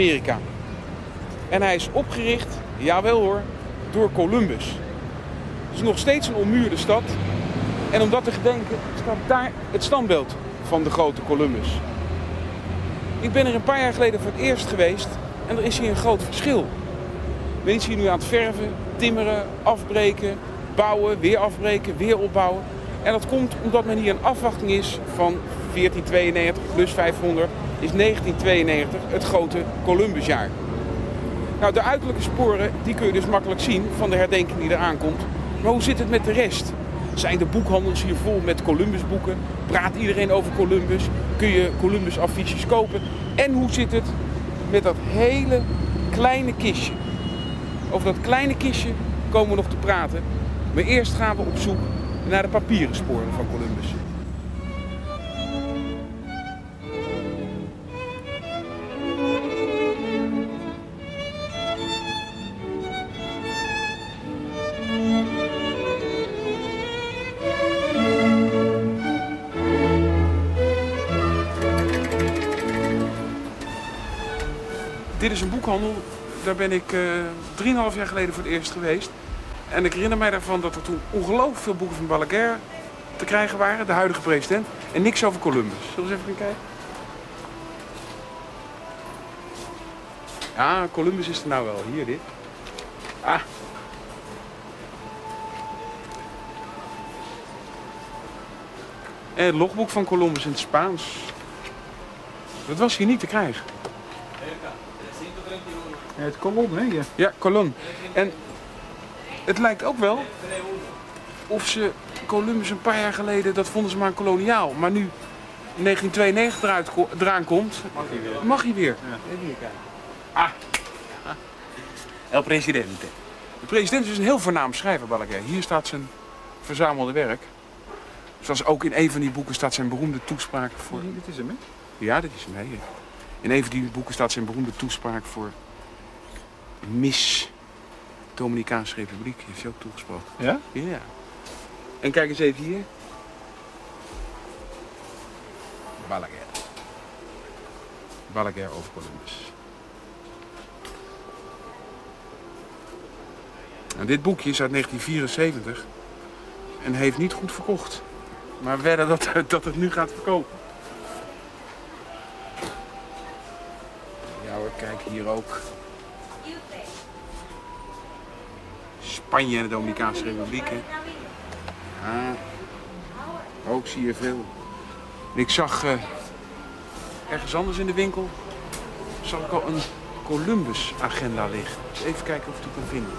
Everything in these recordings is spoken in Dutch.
Amerika. En hij is opgericht, jawel hoor, door Columbus. Het is nog steeds een ommuurde stad. En om dat te gedenken staat daar het standbeeld van de grote Columbus. Ik ben er een paar jaar geleden voor het eerst geweest en er is hier een groot verschil. Men is hier nu aan het verven, timmeren, afbreken, bouwen, weer afbreken, weer opbouwen. En dat komt omdat men hier een afwachting is van 1492 plus 500 is 1992 het grote Columbusjaar. Nou, de uiterlijke sporen die kun je dus makkelijk zien van de herdenking die eraan komt. Maar hoe zit het met de rest? Zijn de boekhandels hier vol met Columbusboeken? Praat iedereen over Columbus? Kun je Columbus affiches kopen? En hoe zit het met dat hele kleine kistje? Over dat kleine kistje komen we nog te praten. Maar eerst gaan we op zoek naar de papieren sporen van Columbus. Daar ben ik uh, 3,5 jaar geleden voor het eerst geweest. En ik herinner mij daarvan dat er toen ongelooflijk veel boeken van Balaguer te krijgen waren, de huidige president. En niks over Columbus. Zullen we eens even kijken? Ja, Columbus is er nou wel. Hier, dit. Ah. En het logboek van Columbus in het Spaans. Dat was hier niet te krijgen. Ja, het kolom, hè? Ja. Ja, Colon. En het lijkt ook wel of ze Columbus een paar jaar geleden, dat vonden ze maar een koloniaal. Maar nu in 1992 eruit, eraan komt, Mag hij weer. mag hij weer. Ah. El presidente. De president is een heel voornaam schrijver, Balaguer. Hier staat zijn verzamelde werk. Zoals ook in een van die boeken staat zijn beroemde toespraak voor... Dit is hem, hè? Ja, dit is hem. hè. In een van die boeken staat zijn beroemde toespraak voor Miss Dominicaanse Republiek. Die heeft hij ook toegesproken. Ja? Ja. En kijk eens even hier. Balaguer. Balaguer over Columbus. En dit boekje is uit 1974 en heeft niet goed verkocht. Maar wedden dat, dat het nu gaat verkopen. Kijk hier ook. Spanje en de Dominicaanse Republiek. hè. Ook zie je veel. Ik zag eh, ergens anders in de winkel zag al een Columbus agenda liggen. Even kijken of ik die kan vinden.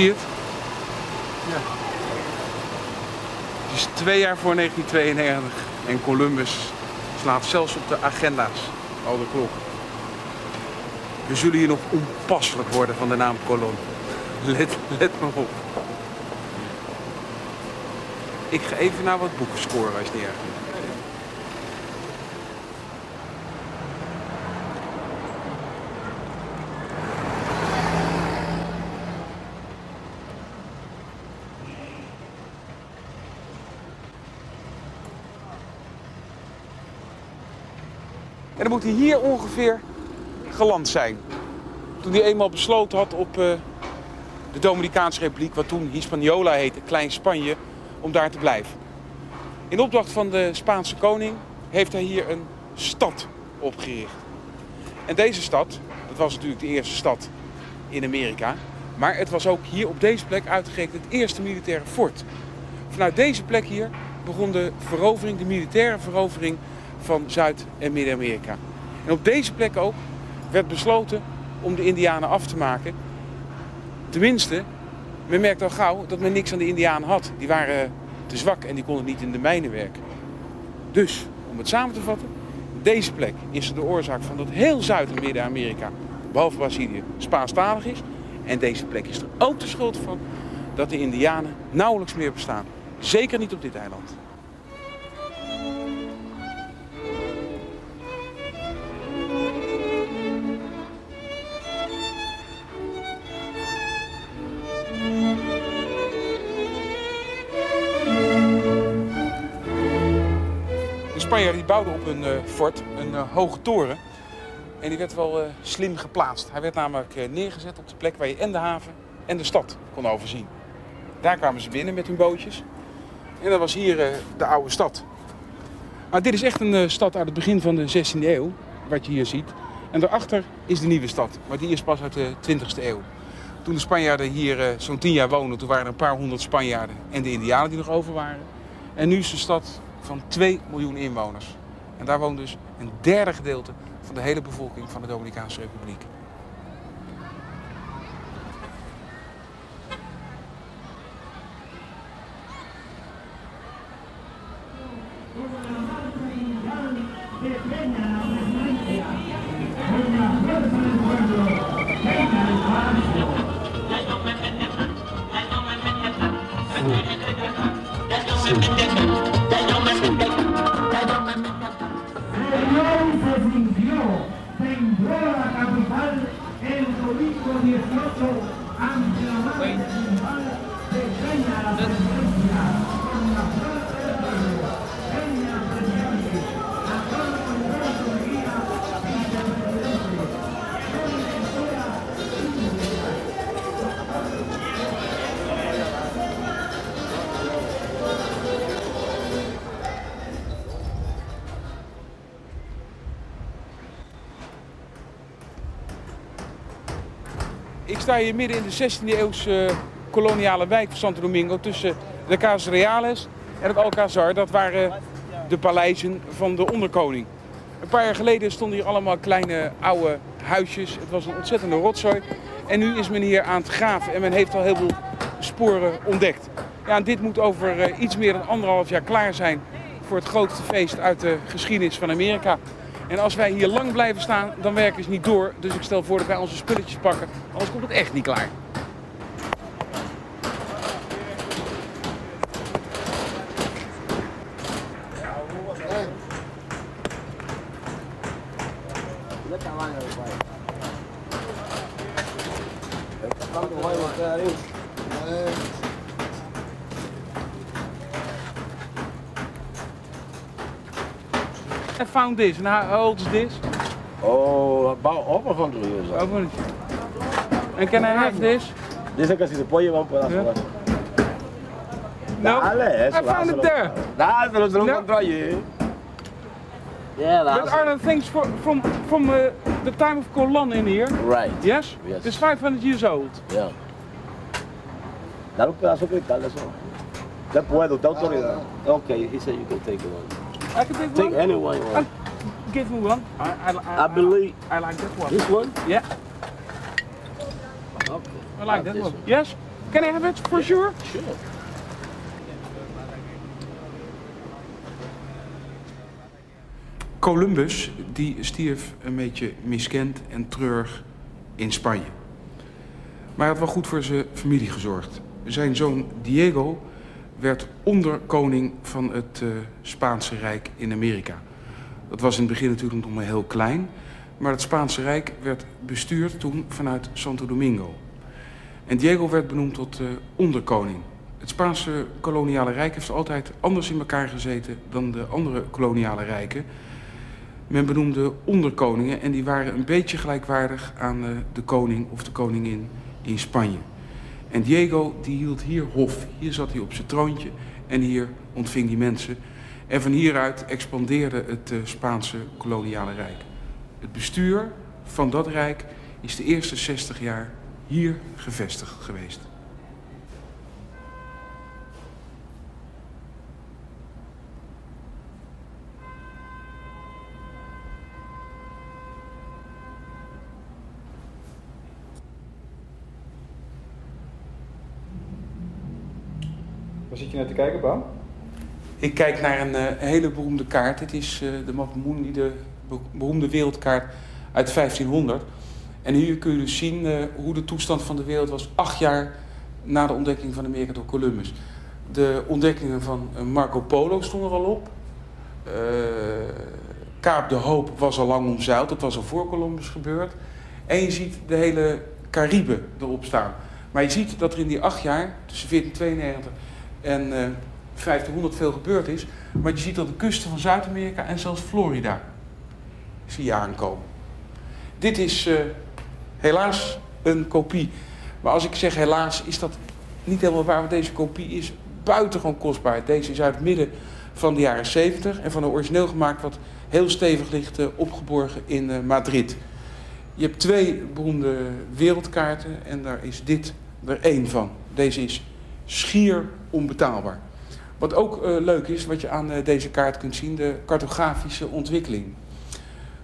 Zie je het? Ja. Het is twee jaar voor 1992 en Columbus slaat zelfs op de agenda's al de klok. We zullen hier nog onpasselijk worden van de naam Colon. Let, let maar op. Ik ga even naar wat boeken scoren als het niet erg is. En dan moet hij hier ongeveer geland zijn. Toen hij eenmaal besloten had op eh, de Dominicaanse Republiek, wat toen Hispaniola heette, Klein Spanje, om daar te blijven. In opdracht van de Spaanse koning heeft hij hier een stad opgericht. En deze stad, dat was natuurlijk de eerste stad in Amerika, maar het was ook hier op deze plek uitgerekend het eerste militaire fort. Vanuit deze plek hier begon de verovering, de militaire verovering van Zuid- en Midden-Amerika. En op deze plek ook werd besloten om de Indianen af te maken. Tenminste, men merkte al gauw dat men niks aan de Indianen had. Die waren te zwak en die konden niet in de mijnen werken. Dus, om het samen te vatten, deze plek is de oorzaak van dat heel Zuid- en Midden-Amerika, behalve Brazilië, Spaanstalig is. En deze plek is er ook de schuld van dat de Indianen nauwelijks meer bestaan. Zeker niet op dit eiland. Die bouwden op een eh, fort een eh, hoge toren. En die werd wel eh, slim geplaatst. Hij werd namelijk neergezet op de plek waar je en de haven en de stad kon overzien. Daar kwamen ze binnen met hun bootjes. En dat was hier de oude stad. Maar dit is echt een stad uit het begin van de 16e eeuw, wat je hier ziet. En daarachter is de nieuwe stad, maar die is pas uit de 20e eeuw. Toen de Spanjaarden hier zo'n 10 jaar woonden, toen waren er een paar honderd Spanjaarden en de Indianen die nog over waren. En nu is een stad van 2 miljoen inwoners. En daar woont dus een derde gedeelte van de hele bevolking van de Dominicaanse Republiek. Ik sta hier midden in de 16e eeuwse koloniale wijk van Santo Domingo tussen de Casa Reales en het Alcazar. Dat waren de paleizen van de onderkoning. Een paar jaar geleden stonden hier allemaal kleine oude huisjes. Het was een ontzettende rotzooi. En nu is men hier aan het graven en men heeft al heel veel sporen ontdekt. Ja, dit moet over eh, iets meer dan anderhalf jaar klaar zijn voor het grootste feest uit de geschiedenis van Amerika. En als wij hier lang blijven staan, dan werken ze niet door. Dus ik stel voor dat wij onze spulletjes pakken, anders komt het echt niet klaar. Found this. And how old is this? Oh, about over 100 years old. Over. And can I have this? Dice que si se puede llevar un pedazo. Yeah. No. Dale, eso. I found it there. Dáselo, se lo No. encontró allí. Yeah, But are there things for, from from uh, the time of Colon in here? right. Yes. Yes. It's 500 years old. Yeah. Dale un pedazo de cristal eso. Usted puede, usted autoridad. Okay, he said you can take one. I can take Take one. any one you want. Give me one. I, I, I, I believe I like that one. this one. Yeah, Okay. I like that this one. Yes. Can I have it for sure? Sure. Columbus die stierf een beetje miskend en treurig in Spanje. Maar hij had wel goed voor zijn familie gezorgd. Zijn zoon Diego werd onderkoning van het eh, Spaanse Rijk in Amerika. Dat was in het begin natuurlijk nog maar heel klein. Maar het Spaanse Rijk werd bestuurd toen vanuit Santo Domingo. En Diego werd benoemd tot eh, onderkoning. Het Spaanse koloniale rijk heeft altijd anders in elkaar gezeten dan de andere koloniale rijken. Men benoemde onderkoningen en die waren een beetje gelijkwaardig aan eh, de koning of de koningin in Spanje. En Diego die hield hier hof. Hier zat hij op zijn troontje en hier ontving hij mensen. En van hieruit expandeerde het eh, Spaanse koloniale rijk. Het bestuur van dat rijk is de eerste 60 jaar hier gevestigd geweest. Waar zit je naar te kijken, Bouw? Ik kijk naar een eh, hele beroemde kaart. Dit is eh, de Mapamuni, de be- beroemde wereldkaart uit 1500. En hier kun je dus zien eh, hoe de toestand van de wereld was acht jaar na de ontdekking van Amerika door Columbus. De ontdekkingen van Marco Polo stonden er al op. Kaap de Hoop was al lang omzeild, dat was al voor Columbus gebeurd. En je ziet de hele Cariben erop staan. Maar je ziet dat er in die acht jaar, tussen 1492 en 1500 veel gebeurd is. Maar je ziet dat de kusten van Zuid-Amerika en zelfs Florida je aankomen. Dit is uh, helaas een kopie. Maar als ik zeg helaas, is dat niet helemaal waar. Want deze kopie is buitengewoon kostbaar. Deze is uit het midden van de jaren 70 en van een origineel gemaakt wat heel stevig ligt uh, opgeborgen in uh, Madrid. Je hebt twee beroemde wereldkaarten en daar is dit er één van. Deze is schier onbetaalbaar. Wat ook uh, leuk is, wat je aan deze kaart kunt zien, de cartografische ontwikkeling.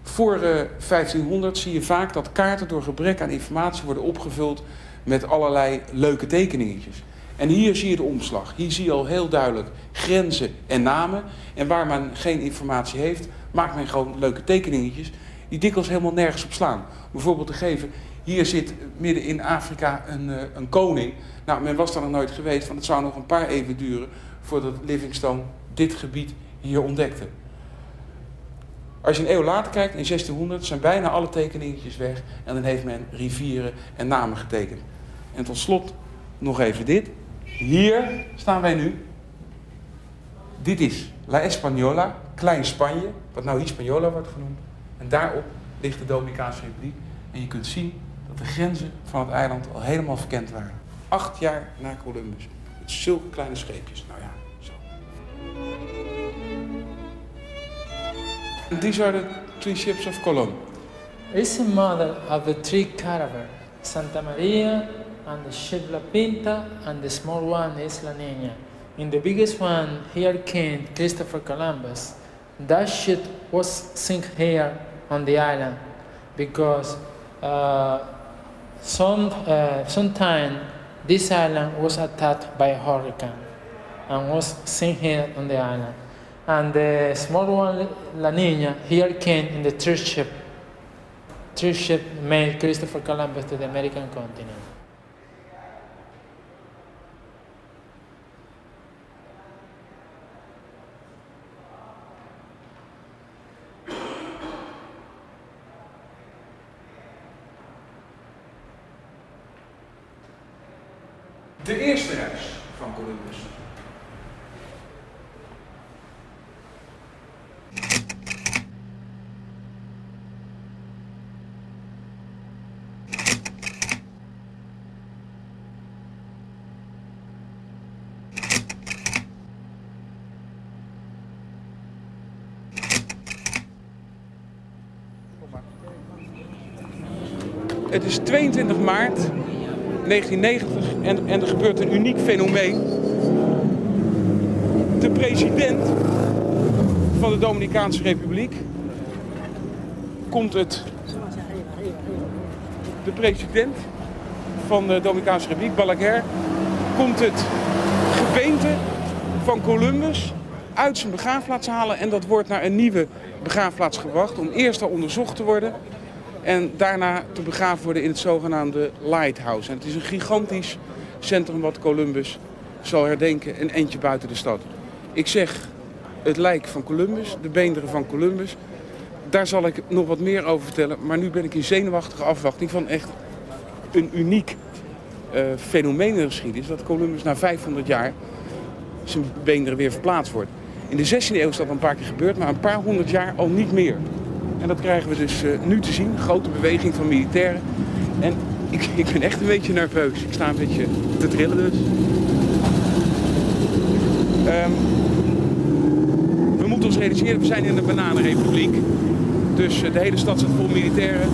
Voor 1500 zie je vaak dat kaarten door gebrek aan informatie worden opgevuld met allerlei leuke tekeningetjes. En hier zie je de omslag. Hier zie je al heel duidelijk grenzen en namen. En waar men geen informatie heeft, maakt men gewoon leuke tekeningetjes die dikwijls helemaal nergens op slaan. Bijvoorbeeld te geven, hier zit midden in Afrika een, een koning. Nou, men was daar nog nooit geweest, want het zou nog een paar eeuwen duren voordat Livingstone dit gebied hier ontdekte. Als je een eeuw later kijkt, in 1600, zijn bijna alle tekeningetjes weg en dan heeft men rivieren en namen getekend. En tot slot nog even dit. Hier staan wij nu. Dit is La Española, Klein Spanje, wat nou Hispaniola wordt genoemd. En daarop ligt de Dominicaanse Republiek. En je kunt zien dat de grenzen van het eiland al helemaal verkend waren. Acht jaar na Columbus. Zulke kleine scheepjes. Nou ja, zo. These are the three ships of Colón. It's a model of the three caravels, Santa Maria, and the ship La Pinta, and the small one is La Niña. In the biggest one, here came Christopher Columbus. That ship was sunk here on the island because uh, some uh, sometime this island was attacked by a hurricane and was sink here on the island. And the small one, La Niña, here came in the third ship. Third ship made Christopher Columbus to the American continent. 22 maart 1990 en, er gebeurt een uniek fenomeen. De president van de Dominicaanse Republiek komt het. De president van de Dominicaanse Republiek, Balaguer, komt het gebeente van Columbus uit zijn begraafplaats halen en dat wordt naar een nieuwe begraafplaats gebracht om eerst al onderzocht te worden en daarna te begraven worden in het zogenaamde Lighthouse. En het is een gigantisch centrum wat Columbus zal herdenken, een eentje buiten de stad. Ik zeg het lijk van Columbus, de beenderen van Columbus. Daar zal ik nog wat meer over vertellen. Maar nu ben ik in zenuwachtige afwachting van echt een uniek uh, fenomeen in de geschiedenis. Dat Columbus na 500 jaar zijn beenderen weer verplaatst wordt. In de 16e eeuw is dat een paar keer gebeurd, maar een paar honderd jaar al niet meer. En dat krijgen we dus uh, nu te zien. Grote beweging van militairen. En ik, ik ben echt een beetje nerveus. Ik sta een beetje te trillen dus. Um, we moeten ons realiseren, we zijn in een bananenrepubliek. Dus uh, de hele stad zit vol militairen.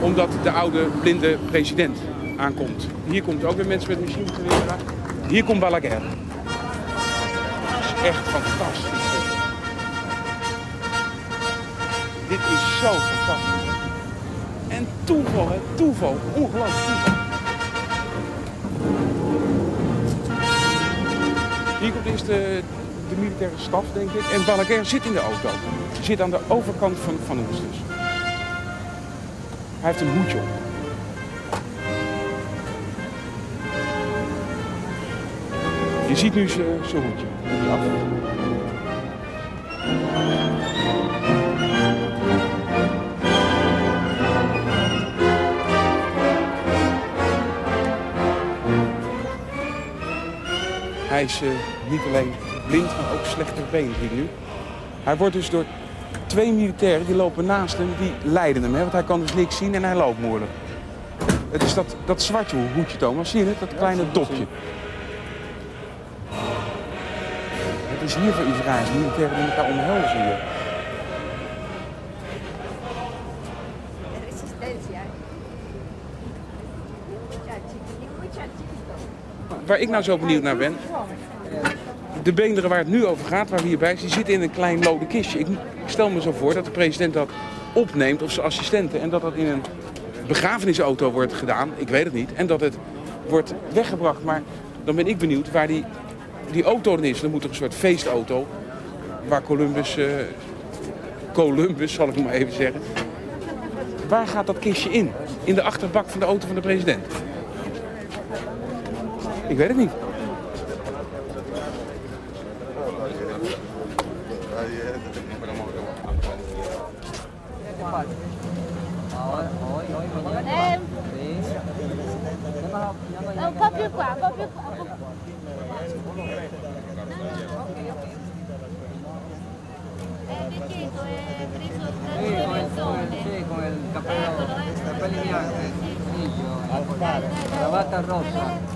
Omdat de oude blinde president aankomt. Hier komt ook weer mensen met machinegeweren. Hier komt Balaguer. Dat is echt fantastisch. Fantastisch. En toeval? Toeval. Ongelooflijk toeval. Hier komt eerst de, de militaire staf, denk ik. En Balaguer zit in de auto. Zit aan de overkant van, van ons dus. Hij heeft een hoedje op. Je ziet nu zijn hoedje. Hij is uh, niet alleen blind, maar ook slechter been zie ik nu. Hij wordt dus door twee militairen, die lopen naast hem, die leiden hem. Hè, want hij kan dus niks zien en hij loopt moeilijk. Het is dat, dat zwarte hoedje, Thomas. Zie je het? Dat kleine dopje. Het is hier voor Israëls militairen die elkaar omhelzen hier. Waar ik nou zo benieuwd naar ben. De beenderen waar het nu over gaat, waar we hierbij zijn, die zitten in een klein lode kistje. Ik stel me zo voor dat de president dat opneemt of zijn assistenten en dat dat in een begrafenisauto wordt gedaan. Ik weet het niet. En dat het wordt weggebracht. Maar dan ben ik benieuwd waar die, die auto dan is. Dan moet er een soort feestauto waar Columbus, eh, Columbus zal ik maar even zeggen. Waar gaat dat kistje in? In de achterbak van de auto van de president? Ik weet het niet. En... Un po' più qua, un po' più qua. Eh, Beccheto è preso da due persone. Sì, come il cappello, cappelli bianchi, grigio, cravatta rossa.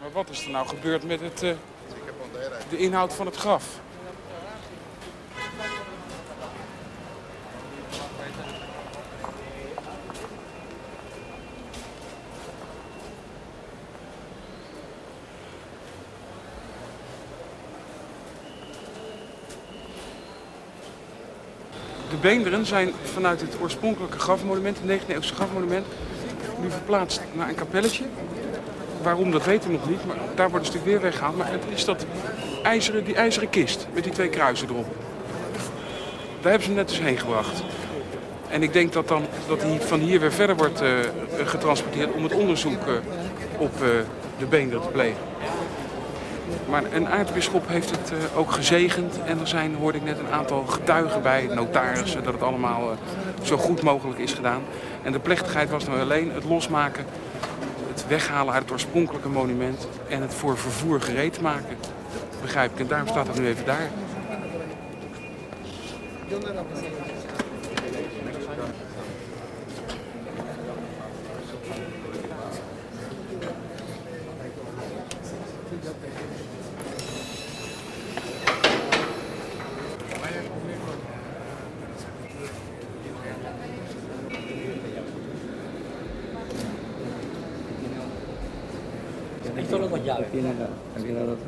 Maar wat is er nou gebeurd met het, eh, de inhoud van het graf? Beenderen zijn vanuit het oorspronkelijke grafmonument, het 19e eeuwse grafmonument, nu verplaatst naar een kapelletje. Waarom, dat weten we nog niet, maar daar wordt een stuk weer weggehaald. Maar het is dat ijzeren, die ijzeren kist met die twee kruisen erop. Daar hebben ze net dus heen gebracht. En ik denk dat, dan, dat hij van hier weer verder wordt eh, getransporteerd om het onderzoek eh, op eh, de beenderen te plegen. Maar een aartsbisschop heeft het eh, ook gezegend. En er zijn, hoorde ik net, een aantal getuigen bij, notarissen, dat het allemaal eh, zo goed mogelijk is gedaan. En de plechtigheid was nou alleen het losmaken, het weghalen uit het oorspronkelijke monument en het voor vervoer gereed maken. Begrijp ik. En daarom staat het nu even daar.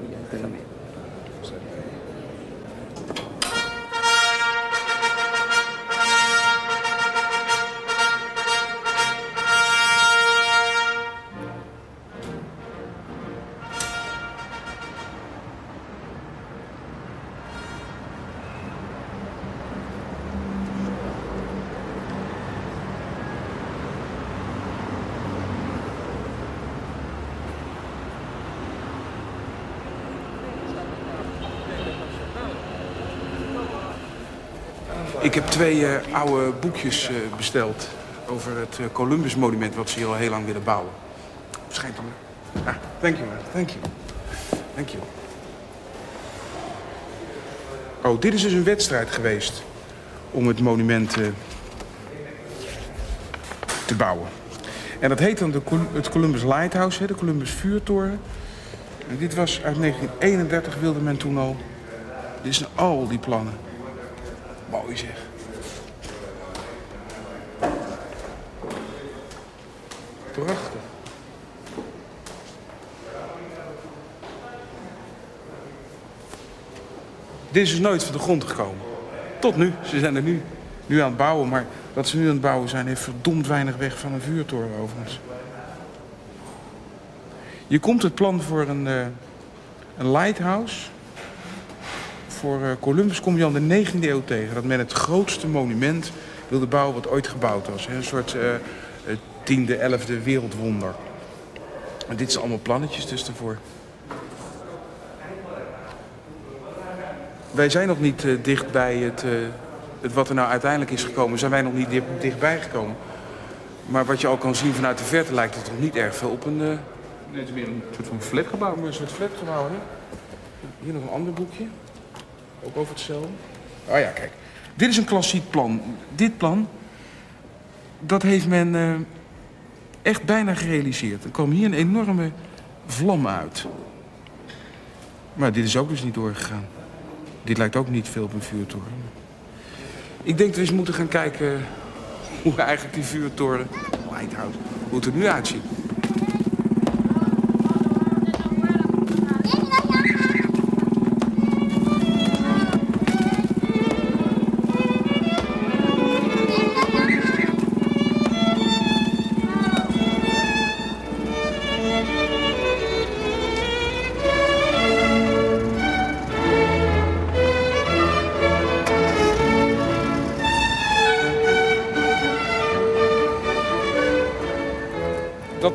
Yeah, I 有 Ik heb twee eh, oude boekjes eh, besteld over het eh, Columbus monument wat ze hier al heel lang willen bouwen. Schijnt dan. Ah, thank you man, thank you. Thank you. Oh, dit is dus een wedstrijd geweest om het monument te bouwen. En dat heet dan de, het Columbus Lighthouse, hè, de Columbus vuurtoren. En dit was uit 1931, wilde men toen al. Dit zijn al die plannen. Prachtig. Dit is dus nooit van de grond gekomen. Tot nu. Ze zijn er nu, nu aan het bouwen. Maar dat ze nu aan het bouwen zijn, heeft verdomd weinig weg van een vuurtoren overigens. Je komt het plan voor een, eh, een lighthouse. Voor eh, Columbus kom je al in de 19e eeuw tegen. Dat men het grootste monument wilde bouwen wat ooit gebouwd was. Een soort eh, tiende, elfde wereldwonder. En dit zijn allemaal plannetjes dus ervoor. Wij zijn nog niet eh, dicht bij het, eh, het wat er nou uiteindelijk is gekomen. Zijn wij nog niet di- dichtbij gekomen. Maar wat je al kan zien vanuit de verte lijkt het toch niet erg veel op een... Nee, het is meer een soort van flatgebouw. maar een soort flatgebouw, hè? Hier nog een ander boekje. Ook over hetzelfde. Oh ja, kijk. Dit is een klassiek plan. Dit plan, dat heeft men eh, echt bijna gerealiseerd. Er kwam hier een enorme vlam uit. Maar dit is ook dus niet doorgegaan. Dit lijkt ook niet veel op een vuurtoren. Ik denk dat we eens moeten gaan kijken hoe eigenlijk die vuurtoren, Lighthouse, hoe het er nu uitziet.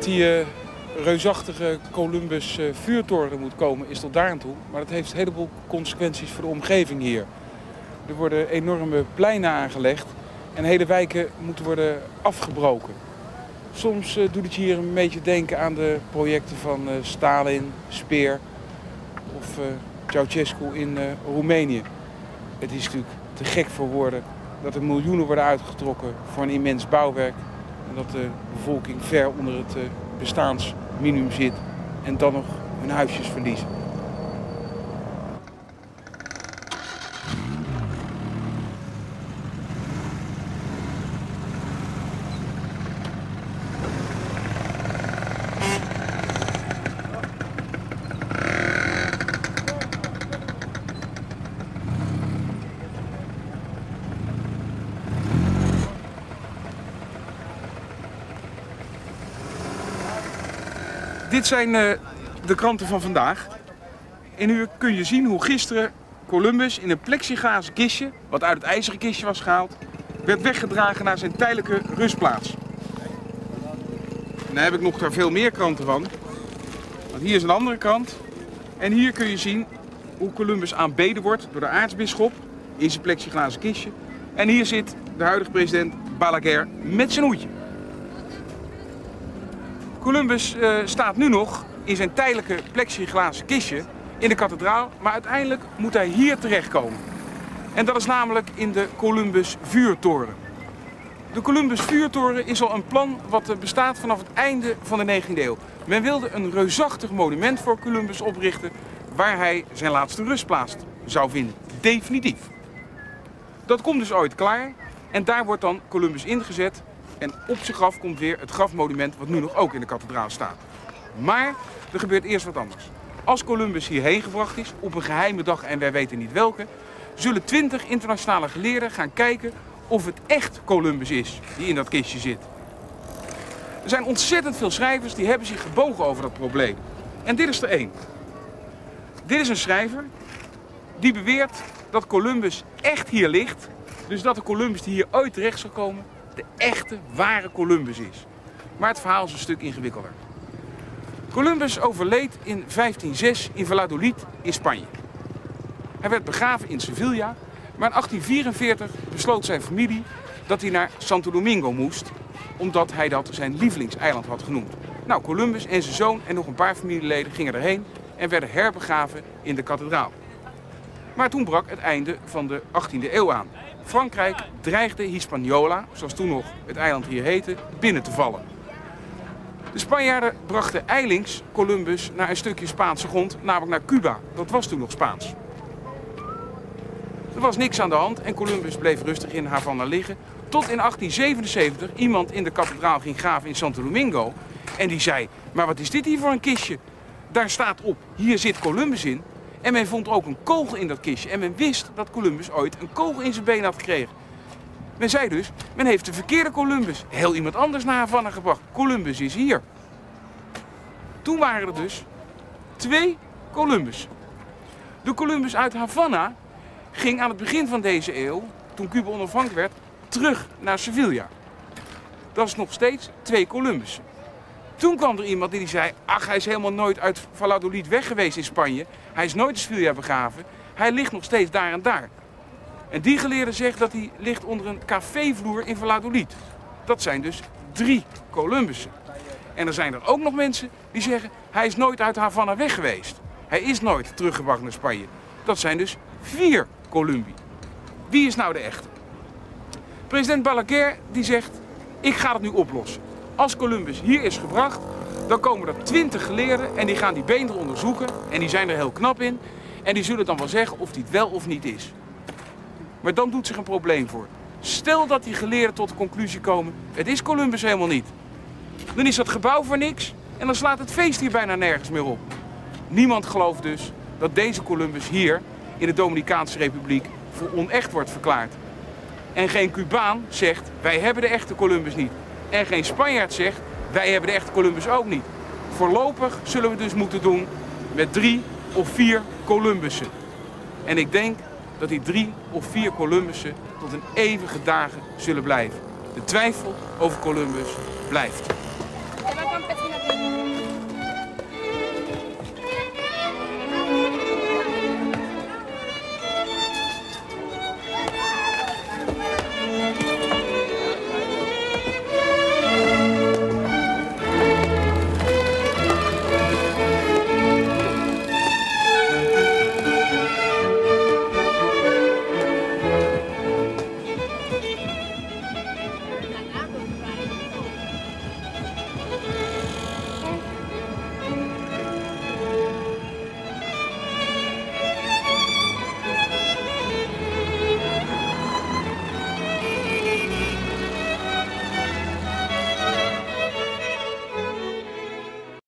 Dat die eh, reusachtige Columbus eh, vuurtoren moet komen is tot daar aan toe. Maar dat heeft een heleboel consequenties voor de omgeving hier. Er worden enorme pleinen aangelegd en hele wijken moeten worden afgebroken. Soms eh, doet het hier een beetje denken aan de projecten van Stalin, Speer of Ceausescu in Roemenië. Het is natuurlijk te gek voor woorden dat er miljoenen worden uitgetrokken voor een immens bouwwerk. En dat de bevolking ver onder het eh, bestaansminimum zit en dan nog hun huisjes verliezen. Dit zijn eh, de kranten van vandaag. En nu kun je zien hoe gisteren Columbus in een plexiglazen kistje, wat uit het ijzeren kistje was gehaald, werd weggedragen naar zijn tijdelijke rustplaats. En dan heb ik nog daar veel meer kranten van. Want hier is een andere krant. En hier kun je zien hoe Columbus aanbeden wordt door de aartsbisschop in zijn plexiglazen kistje. En hier zit de huidige president Balaguer met zijn hoedje. Columbus eh, staat nu nog in zijn tijdelijke plexiglazen kistje in de kathedraal, maar uiteindelijk moet hij hier terechtkomen. En dat is namelijk in de Columbus vuurtoren. De Columbus vuurtoren is al een plan wat eh, bestaat vanaf het einde van de 19e eeuw. Men wilde een reusachtig monument voor Columbus oprichten waar hij zijn laatste rustplaats zou vinden. Definitief. Dat komt dus ooit klaar en daar wordt dan Columbus ingezet en op zijn graf komt weer het grafmonument wat nu nog ook in de kathedraal staat. Maar er gebeurt eerst wat anders. Als Columbus hierheen gebracht is, op een geheime dag en wij weten niet welke, zullen twintig internationale geleerden gaan kijken of het echt Columbus is die in dat kistje zit. Er zijn ontzettend veel schrijvers die hebben zich gebogen over dat probleem. En dit is er één. Dit is een schrijver die beweert dat Columbus echt hier ligt. Dus dat de Columbus die hier ooit terecht zal komen, de echte, ware Columbus is. Maar het verhaal is een stuk ingewikkelder. Columbus overleed in 1506 in Valladolid in Spanje. Hij werd begraven in Sevilla, maar in 1844 besloot zijn familie dat hij naar Santo Domingo moest, omdat hij dat zijn lievelingseiland had genoemd. Nou, Columbus en zijn zoon en nog een paar familieleden gingen erheen en werden herbegraven in de kathedraal. Maar toen brak het einde van de 18e eeuw aan. Frankrijk dreigde Hispaniola, zoals toen nog het eiland hier heette, binnen te vallen. De Spanjaarden brachten eilings Columbus naar een stukje Spaanse grond, namelijk naar Cuba. Dat was toen nog Spaans. Er was niks aan de hand en Columbus bleef rustig in Havana liggen. Tot in 1877 iemand in de kathedraal ging graven in Santo Domingo. En die zei, maar wat is dit hier voor een kistje? Daar staat op, hier zit Columbus in. En men vond ook een kogel in dat kistje. En men wist dat Columbus ooit een kogel in zijn been had gekregen. Men zei dus, men heeft de verkeerde Columbus heel iemand anders naar Havana gebracht. Columbus is hier. Toen waren er dus twee Columbus. De Columbus uit Havana ging aan het begin van deze eeuw, toen Cuba onafhankelijk werd, terug naar Sevilla. Dat is nog steeds twee Columbus. Toen kwam er iemand die zei, ach hij is helemaal nooit uit Valladolid weg geweest in Spanje. Hij is nooit in Sevilla begraven. Hij ligt nog steeds daar en daar. En die geleerde zegt dat hij ligt onder een cafévloer in Valladolid. Dat zijn dus drie Columbussen. En er zijn er ook nog mensen die zeggen, hij is nooit uit Havana weg geweest. Hij is nooit teruggebracht naar Spanje. Dat zijn dus vier Columbi. Wie is nou de echte? President Balaguer die zegt, ik ga het nu oplossen. Als Columbus hier is gebracht, dan komen er twintig geleerden en die gaan die beenderen onderzoeken. En die zijn er heel knap in. En die zullen dan wel zeggen of die het wel of niet is. Maar dan doet zich een probleem voor. Stel dat die geleerden tot de conclusie komen, het is Columbus helemaal niet. Dan is dat gebouw voor niks en dan slaat het feest hier bijna nergens meer op. Niemand gelooft dus dat deze Columbus hier in de Dominicaanse Republiek voor onecht wordt verklaard. En geen Cubaan zegt, wij hebben de echte Columbus niet. En geen Spanjaard zegt, wij hebben de echte Columbus ook niet. Voorlopig zullen we dus moeten doen met drie of vier Columbussen. En ik denk dat die drie of vier Columbussen tot een eeuwige dagen zullen blijven. De twijfel over Columbus blijft.